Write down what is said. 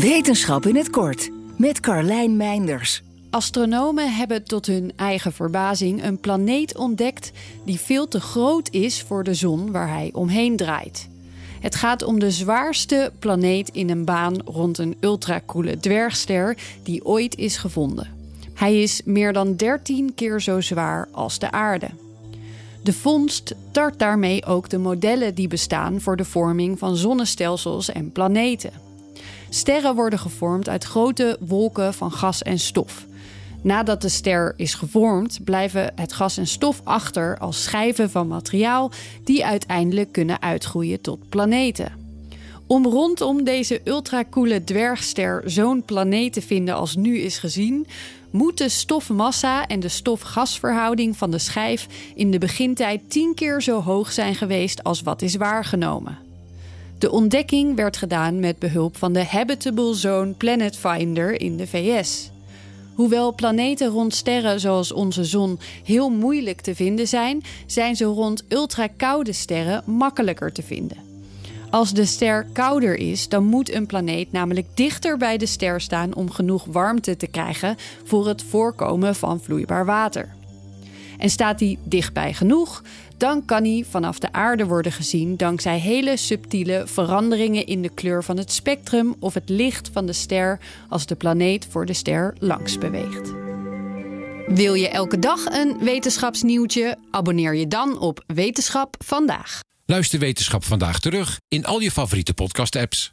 Wetenschap in het kort met Carlijn Meinders. Astronomen hebben tot hun eigen verbazing een planeet ontdekt die veel te groot is voor de zon waar hij omheen draait. Het gaat om de zwaarste planeet in een baan rond een ultrakoele dwergster die ooit is gevonden. Hij is meer dan 13 keer zo zwaar als de aarde. De vondst tart daarmee ook de modellen die bestaan voor de vorming van zonnestelsels en planeten. Sterren worden gevormd uit grote wolken van gas en stof. Nadat de ster is gevormd, blijven het gas en stof achter als schijven van materiaal die uiteindelijk kunnen uitgroeien tot planeten. Om rondom deze ultrakoele dwergster zo'n planeet te vinden als nu is gezien, moet de stofmassa en de stof-gasverhouding van de schijf in de begintijd tien keer zo hoog zijn geweest als wat is waargenomen. De ontdekking werd gedaan met behulp van de Habitable Zone Planet Finder in de VS. Hoewel planeten rond sterren zoals onze zon heel moeilijk te vinden zijn, zijn ze rond ultrakoude sterren makkelijker te vinden. Als de ster kouder is, dan moet een planeet namelijk dichter bij de ster staan om genoeg warmte te krijgen voor het voorkomen van vloeibaar water. En staat hij dichtbij genoeg, dan kan hij vanaf de aarde worden gezien dankzij hele subtiele veranderingen in de kleur van het spectrum of het licht van de ster als de planeet voor de ster langs beweegt. Wil je elke dag een wetenschapsnieuwtje? Abonneer je dan op Wetenschap vandaag. Luister Wetenschap vandaag terug in al je favoriete podcast-apps.